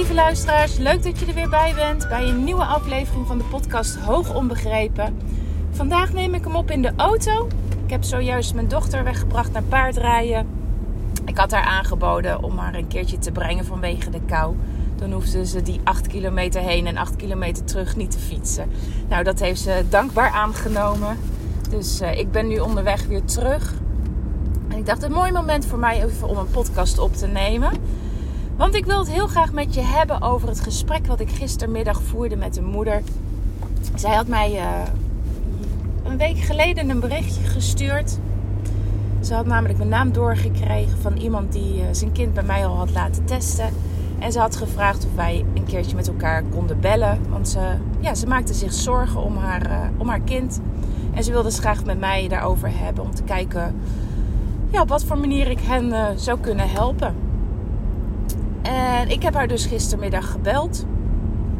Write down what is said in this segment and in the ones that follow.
lieve luisteraars, leuk dat je er weer bij bent bij een nieuwe aflevering van de podcast Hoog Onbegrepen. Vandaag neem ik hem op in de auto. Ik heb zojuist mijn dochter weggebracht naar paardrijden. Ik had haar aangeboden om haar een keertje te brengen vanwege de kou. Dan hoefde ze die 8 kilometer heen en 8 kilometer terug niet te fietsen. Nou, dat heeft ze dankbaar aangenomen. Dus uh, ik ben nu onderweg weer terug. En ik dacht, een mooi moment voor mij even om een podcast op te nemen. Want ik wil het heel graag met je hebben over het gesprek wat ik gistermiddag voerde met een moeder. Zij had mij uh, een week geleden een berichtje gestuurd. Ze had namelijk mijn naam doorgekregen van iemand die uh, zijn kind bij mij al had laten testen. En ze had gevraagd of wij een keertje met elkaar konden bellen. Want ze, ja, ze maakte zich zorgen om haar, uh, om haar kind. En ze wilde het graag met mij daarover hebben. Om te kijken ja, op wat voor manier ik hen zou kunnen helpen. En ik heb haar dus gistermiddag gebeld.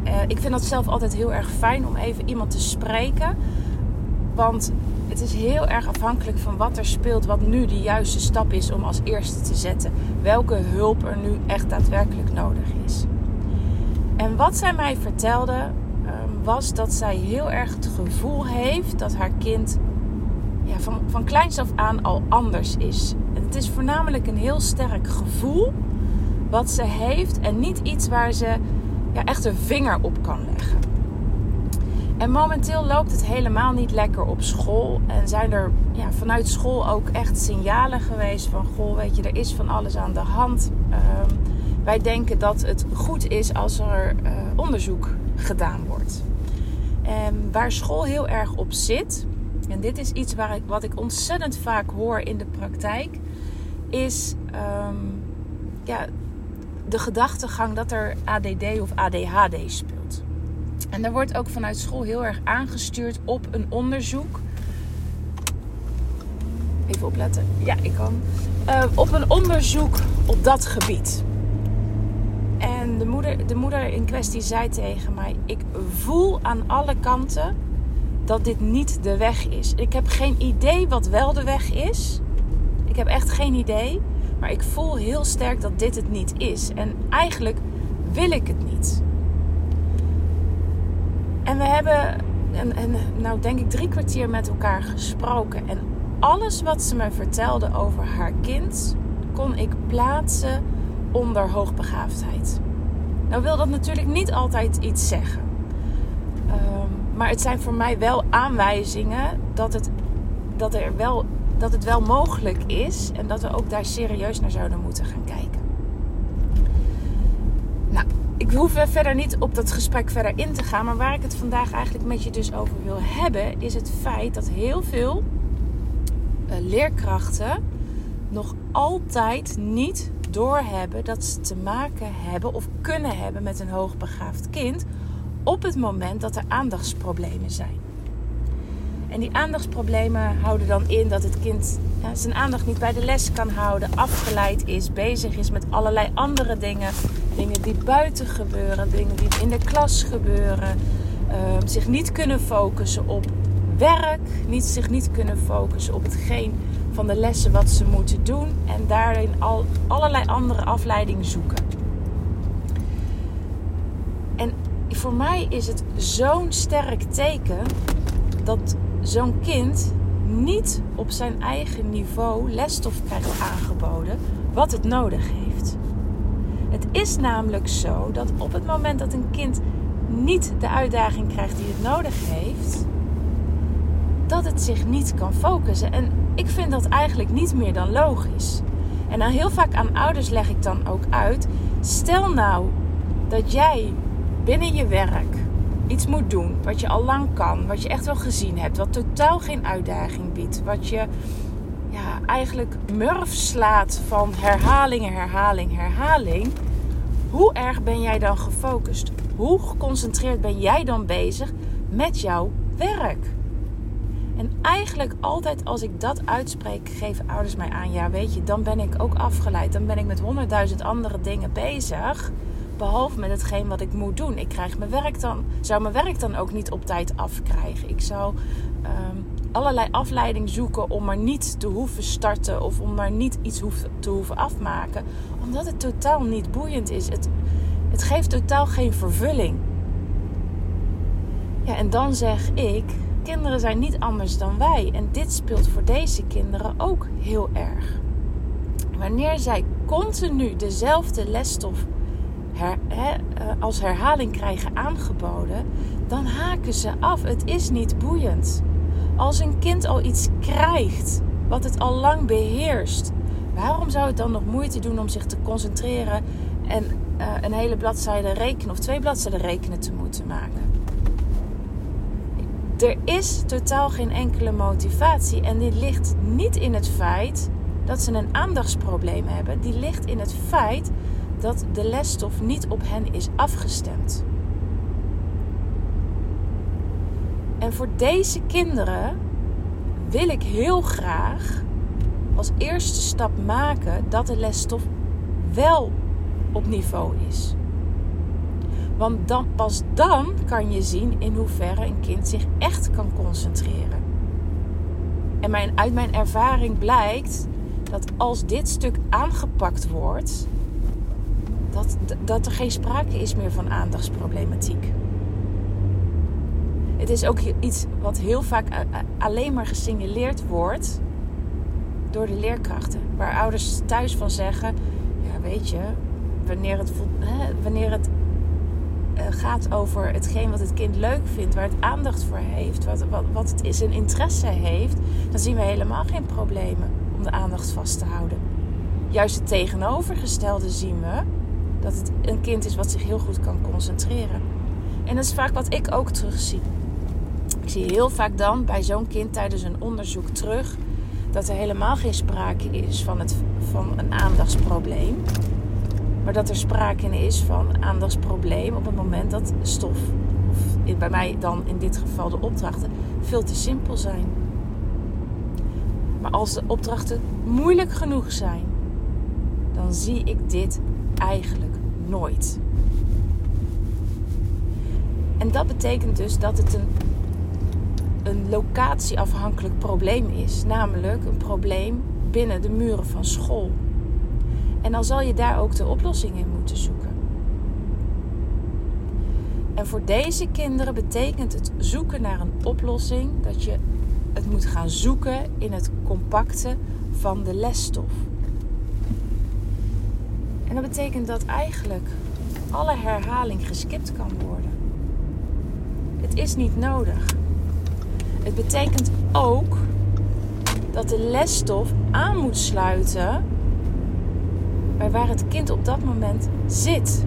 Uh, ik vind dat zelf altijd heel erg fijn om even iemand te spreken. Want het is heel erg afhankelijk van wat er speelt, wat nu de juiste stap is om als eerste te zetten. Welke hulp er nu echt daadwerkelijk nodig is. En wat zij mij vertelde um, was dat zij heel erg het gevoel heeft dat haar kind ja, van, van kleins af aan al anders is. Het is voornamelijk een heel sterk gevoel wat ze heeft en niet iets waar ze ja, echt een vinger op kan leggen. En momenteel loopt het helemaal niet lekker op school. En zijn er ja, vanuit school ook echt signalen geweest van... Goh, weet je, er is van alles aan de hand. Uh, wij denken dat het goed is als er uh, onderzoek gedaan wordt. En waar school heel erg op zit... En dit is iets waar ik, wat ik ontzettend vaak hoor in de praktijk... Is um, ja, de gedachtegang dat er ADD of ADHD speelt. En daar wordt ook vanuit school heel erg aangestuurd op een onderzoek. Even opletten. Ja, ik kan. Uh, op een onderzoek op dat gebied. En de moeder, de moeder in kwestie zei tegen mij: Ik voel aan alle kanten dat dit niet de weg is. Ik heb geen idee wat wel de weg is. Ik heb echt geen idee. Maar ik voel heel sterk dat dit het niet is. En eigenlijk wil ik het niet. En we hebben, en, en, nou denk ik, drie kwartier met elkaar gesproken. En alles wat ze me vertelde over haar kind, kon ik plaatsen onder hoogbegaafdheid. Nou wil dat natuurlijk niet altijd iets zeggen. Um, maar het zijn voor mij wel aanwijzingen dat, het, dat er wel dat het wel mogelijk is en dat we ook daar serieus naar zouden moeten gaan kijken. Nou, ik hoef verder niet op dat gesprek verder in te gaan, maar waar ik het vandaag eigenlijk met je dus over wil hebben, is het feit dat heel veel uh, leerkrachten nog altijd niet doorhebben dat ze te maken hebben of kunnen hebben met een hoogbegaafd kind op het moment dat er aandachtsproblemen zijn. En die aandachtsproblemen houden dan in dat het kind zijn aandacht niet bij de les kan houden, afgeleid is, bezig is met allerlei andere dingen. Dingen die buiten gebeuren, dingen die in de klas gebeuren. Uh, zich niet kunnen focussen op werk, niet, zich niet kunnen focussen op hetgeen van de lessen wat ze moeten doen. En daarin al allerlei andere afleidingen zoeken. En voor mij is het zo'n sterk teken dat zo'n kind niet op zijn eigen niveau lesstof krijgt aangeboden wat het nodig heeft. Het is namelijk zo dat op het moment dat een kind niet de uitdaging krijgt die het nodig heeft, dat het zich niet kan focussen. En ik vind dat eigenlijk niet meer dan logisch. En dan heel vaak aan ouders leg ik dan ook uit: stel nou dat jij binnen je werk iets moet doen wat je al lang kan, wat je echt wel gezien hebt, wat totaal geen uitdaging biedt, wat je ja, eigenlijk murf slaat van herhaling, herhaling, herhaling. Hoe erg ben jij dan gefocust? Hoe geconcentreerd ben jij dan bezig met jouw werk? En eigenlijk altijd als ik dat uitspreek, geven ouders mij aan: ja, weet je, dan ben ik ook afgeleid. Dan ben ik met honderdduizend andere dingen bezig. Behalve met hetgeen wat ik moet doen. Ik krijg mijn werk dan, zou mijn werk dan ook niet op tijd afkrijgen. Ik zou um, allerlei afleiding zoeken om maar niet te hoeven starten of om maar niet iets hoef, te hoeven afmaken. Omdat het totaal niet boeiend is. Het, Het geeft totaal geen vervulling. Ja, en dan zeg ik, kinderen zijn niet anders dan wij. En dit speelt voor deze kinderen ook heel erg. Wanneer zij continu dezelfde lesstof eh, als herhaling krijgen aangeboden, dan haken ze af. Het is niet boeiend. Als een kind al iets krijgt wat het al lang beheerst, waarom zou het dan nog moeite doen om zich te concentreren en uh, een hele bladzijde rekenen of twee bladzijden rekenen te moeten maken? Er is totaal geen enkele motivatie en die ligt niet in het feit dat ze een aandachtsprobleem hebben. Die ligt in het feit dat de lesstof niet op hen is afgestemd. En voor deze kinderen wil ik heel graag als eerste stap maken dat de lesstof wel op niveau is. Want dan, pas dan kan je zien in hoeverre een kind zich echt kan concentreren. En mijn, uit mijn ervaring blijkt dat als dit stuk aangepakt wordt, dat, dat er geen sprake is meer van aandachtsproblematiek. Het is ook iets wat heel vaak alleen maar gesignaleerd wordt door de leerkrachten. Waar ouders thuis van zeggen: Ja, weet je, wanneer het, wanneer het eh, gaat over hetgeen wat het kind leuk vindt, waar het aandacht voor heeft, wat, wat, het is een interesse heeft, dan zien we helemaal geen problemen om de aandacht vast te houden. Juist het tegenovergestelde zien we dat het een kind is wat zich heel goed kan concentreren. En dat is vaak wat ik ook terugzie. Ik zie heel vaak dan bij zo'n kind tijdens een onderzoek terug dat er helemaal geen sprake is van, het, van een aandachtsprobleem. Maar dat er sprake is van aandachtsprobleem op het moment dat stof, of bij mij dan in dit geval de opdrachten, veel te simpel zijn. Maar als de opdrachten moeilijk genoeg zijn, dan zie ik dit eigenlijk nooit. En dat betekent dus dat het een, een locatieafhankelijk probleem is. Namelijk een probleem binnen de muren van school. En dan zal je daar ook de oplossing in moeten zoeken. En voor deze kinderen betekent het zoeken naar een oplossing dat je het moet gaan zoeken in het compacte van de lesstof. En dat betekent dat eigenlijk alle herhaling geskipt kan worden. Het is niet nodig. Het betekent ook dat de lesstof aan moet sluiten bij waar het kind op dat moment zit.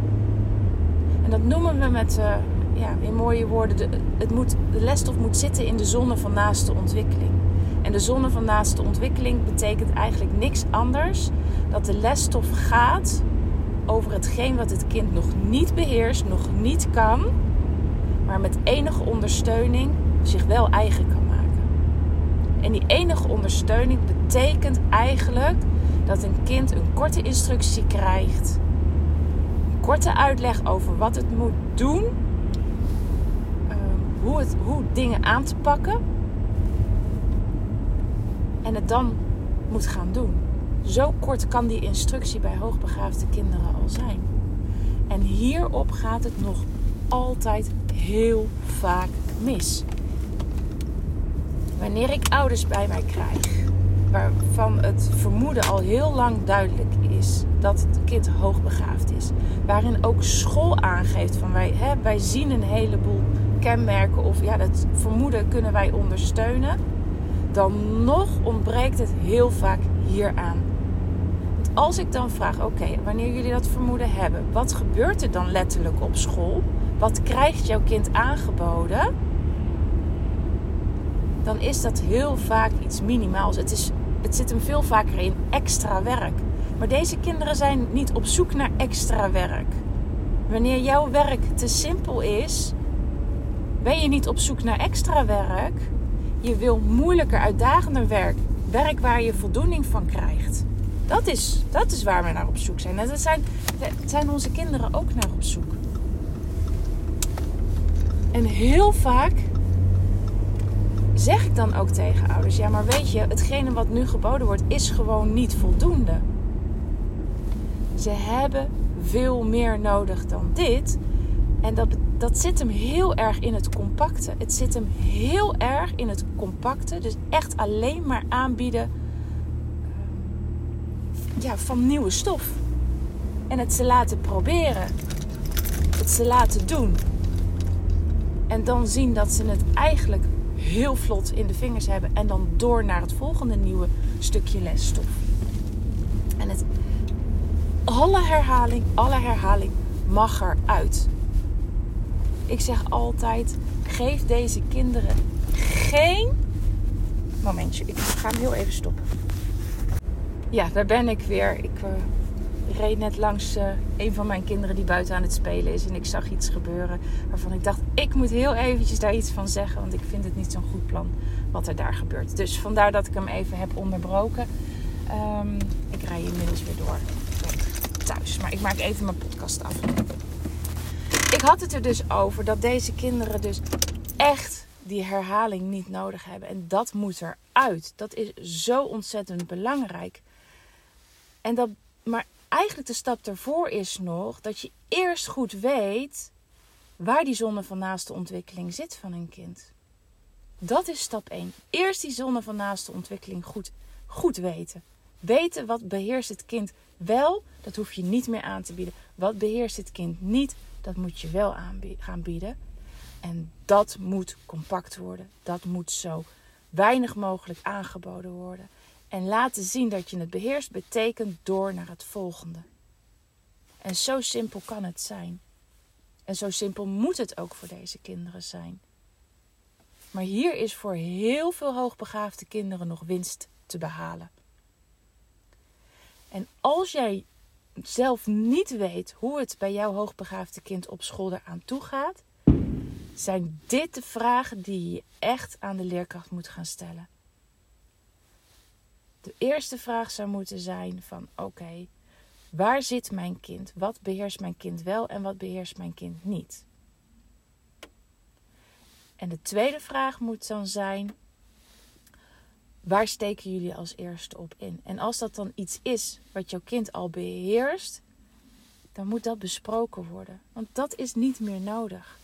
En dat noemen we met uh, ja, in mooie woorden: de, het moet, de lesstof moet zitten in de zone van naaste ontwikkeling. En de zone van naaste ontwikkeling betekent eigenlijk niks anders dat de lesstof gaat over hetgeen wat het kind nog niet beheerst, nog niet kan, maar met enige ondersteuning zich wel eigen kan maken. En die enige ondersteuning betekent eigenlijk dat een kind een korte instructie krijgt, een korte uitleg over wat het moet doen, ehm, hoe, het, hoe dingen aan te pakken en het dan moet gaan doen. Zo kort kan die instructie bij hoogbegaafde kinderen al zijn. En hierop gaat het nog altijd heel vaak mis. Wanneer ik ouders bij mij krijg waarvan het vermoeden al heel lang duidelijk is dat het kind hoogbegaafd is, waarin ook school aangeeft van wij, hè, wij zien een heleboel kenmerken of ja, dat vermoeden kunnen wij ondersteunen, dan nog ontbreekt het heel vaak hieraan als ik dan vraag, oké, wanneer jullie dat vermoeden hebben, wat gebeurt er dan letterlijk op school? Wat krijgt jouw kind aangeboden? Dan is dat heel vaak iets minimaals. Het, is, het zit hem veel vaker in extra werk. Maar deze kinderen zijn niet op zoek naar extra werk. Wanneer jouw werk te simpel is, ben je niet op zoek naar extra werk. Je wil moeilijker, uitdagender werk. Werk waar je voldoening van krijgt. Dat is, dat is waar we naar op zoek zijn. En dat zijn, zijn onze kinderen ook naar op zoek. En heel vaak zeg ik dan ook tegen ouders: ja, maar weet je, hetgene wat nu geboden wordt, is gewoon niet voldoende. Ze hebben veel meer nodig dan dit. En dat, dat zit hem heel erg in het compacte. Het zit hem heel erg in het compacte. Dus echt alleen maar aanbieden ehm, ja, van nieuwe stof. En het ze laten proberen. Het ze laten doen. En dan zien dat ze het eigenlijk heel vlot in de vingers hebben. En dan door naar het volgende nieuwe stukje lesstof. En het, alle herhaling, alle herhaling mag eruit. Ik zeg altijd: geef deze kinderen geen. Momentje, ik ga hem heel even stoppen. Ja, daar ben ik weer. Ik uh, reed net langs uh, een van mijn kinderen die buiten aan het spelen is. En ik zag iets gebeuren waarvan ik dacht: ik moet heel eventjes daar iets van zeggen. Want ik vind het niet zo'n goed plan wat er daar gebeurt. Dus vandaar dat ik hem even heb onderbroken. Um, ik rij inmiddels weer door thuis. Maar ik maak even mijn podcast af. Had het er dus over dat deze kinderen dus echt die herhaling niet nodig hebben. En dat moet eruit. Dat is zo ontzettend belangrijk. En dat, maar eigenlijk de stap ervoor is nog dat je eerst goed weet waar die zone van naaste ontwikkeling zit van een kind. Dat is stap 1. Eerst die zone van naaste ontwikkeling goed, goed weten. Weten wat beheerst het kind wel, dat hoef je niet meer aan te bieden. Wat beheerst het kind niet, dat moet je wel gaan bieden. En dat moet compact worden. Dat moet zo weinig mogelijk aangeboden worden. En laten zien dat je het beheerst betekent door naar het volgende. En zo simpel kan het zijn. En zo simpel moet het ook voor deze kinderen zijn. Maar hier is voor heel veel hoogbegaafde kinderen nog winst te behalen. En als jij zelf niet weet hoe het bij jouw hoogbegaafde kind op school eraan toe gaat, zijn dit de vragen die je echt aan de leerkracht moet gaan stellen. De eerste vraag zou moeten zijn van oké, waar zit mijn kind? Wat beheerst mijn kind wel en wat beheerst mijn kind niet? En de tweede vraag moet dan zijn: waar steken jullie als eerste op in? En als dat dan iets is wat jouw kind al beheerst, dan moet dat besproken worden. Want dat is niet meer nodig.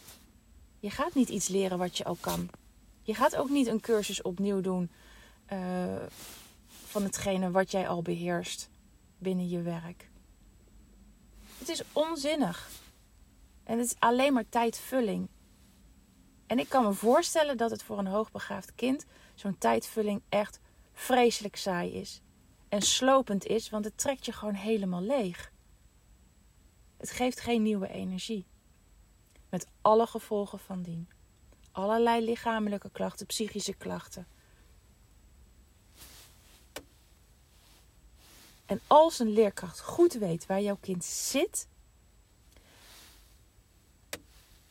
Je gaat niet iets leren wat je al kan. Je gaat ook niet een cursus opnieuw doen uh, van hetgene wat jij al beheerst binnen je werk. Het is onzinnig. En het is alleen maar tijdvulling. En ik kan me voorstellen dat het voor een hoogbegaafd kind zo'n tijdvulling echt vreselijk saai is. En slopend is, want het trekt je gewoon helemaal leeg. Het geeft geen nieuwe energie. Met alle gevolgen van dien. Allerlei lichamelijke klachten, psychische klachten. En als een leerkracht goed weet waar jouw kind zit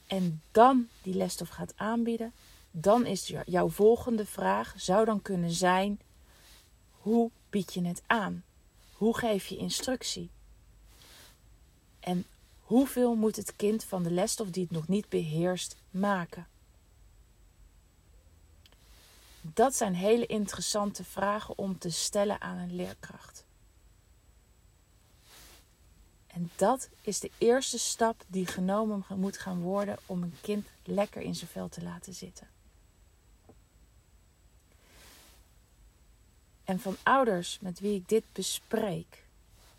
en dan die lesstof gaat aanbieden, dan is jouw volgende vraag zou dan kunnen zijn: hoe bied je het aan? Hoe geef je instructie? En hoeveel moet het kind van de lesstof die het nog niet beheerst maken? Dat zijn hele interessante vragen om te stellen aan een leerkracht. En dat is de eerste stap die genomen moet gaan worden om een kind lekker in zijn vel te laten zitten. En van ouders met wie ik dit bespreek,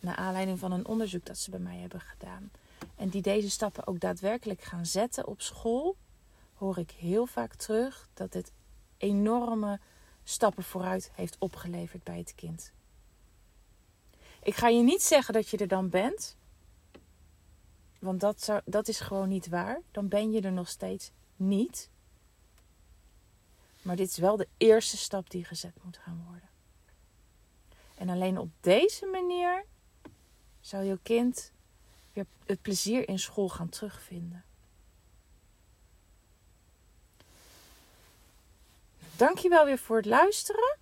naar aanleiding van een onderzoek dat ze bij mij hebben gedaan, en die deze stappen ook daadwerkelijk gaan zetten op school, hoor ik heel vaak terug dat dit enorme stappen vooruit heeft opgeleverd bij het kind. Ik ga je niet zeggen dat je er dan bent, want dat, zou, dat is gewoon niet waar. Dan ben je er nog steeds niet. Maar dit is wel de eerste stap die gezet moet gaan worden. En alleen op deze manier zal je kind weer het plezier in school gaan terugvinden. Dankjewel weer voor het luisteren.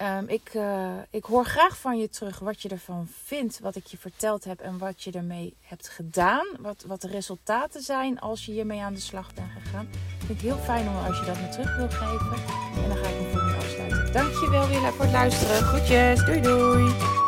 Um, ik, uh, ik hoor graag van je terug wat je ervan vindt, wat ik je verteld heb en wat je ermee hebt gedaan. Wat, wat de resultaten zijn als je hiermee aan de slag bent gegaan. Vind ik heel fijn om als je dat me terug wil geven. En dan ga ik hem voor. Dankjewel Willa voor het luisteren. Groetjes. Doei doei.